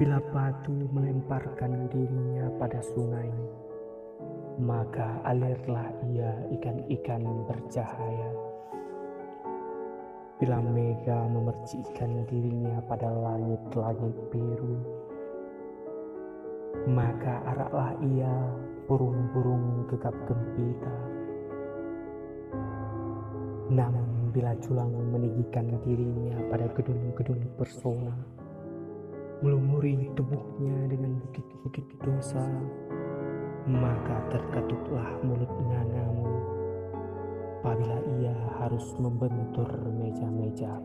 Bila batu melemparkan dirinya pada sungai, maka alirlah ia ikan-ikan bercahaya. Bila mega memercikkan dirinya pada langit-langit biru, maka araklah ia burung-burung gegap gempita. Namun bila culang meninggikan dirinya pada gedung-gedung persona, melumuri tubuhnya dengan bukit-bukit dosa, maka terkatutlah mulut nanamu apabila ia harus membentur meja-meja.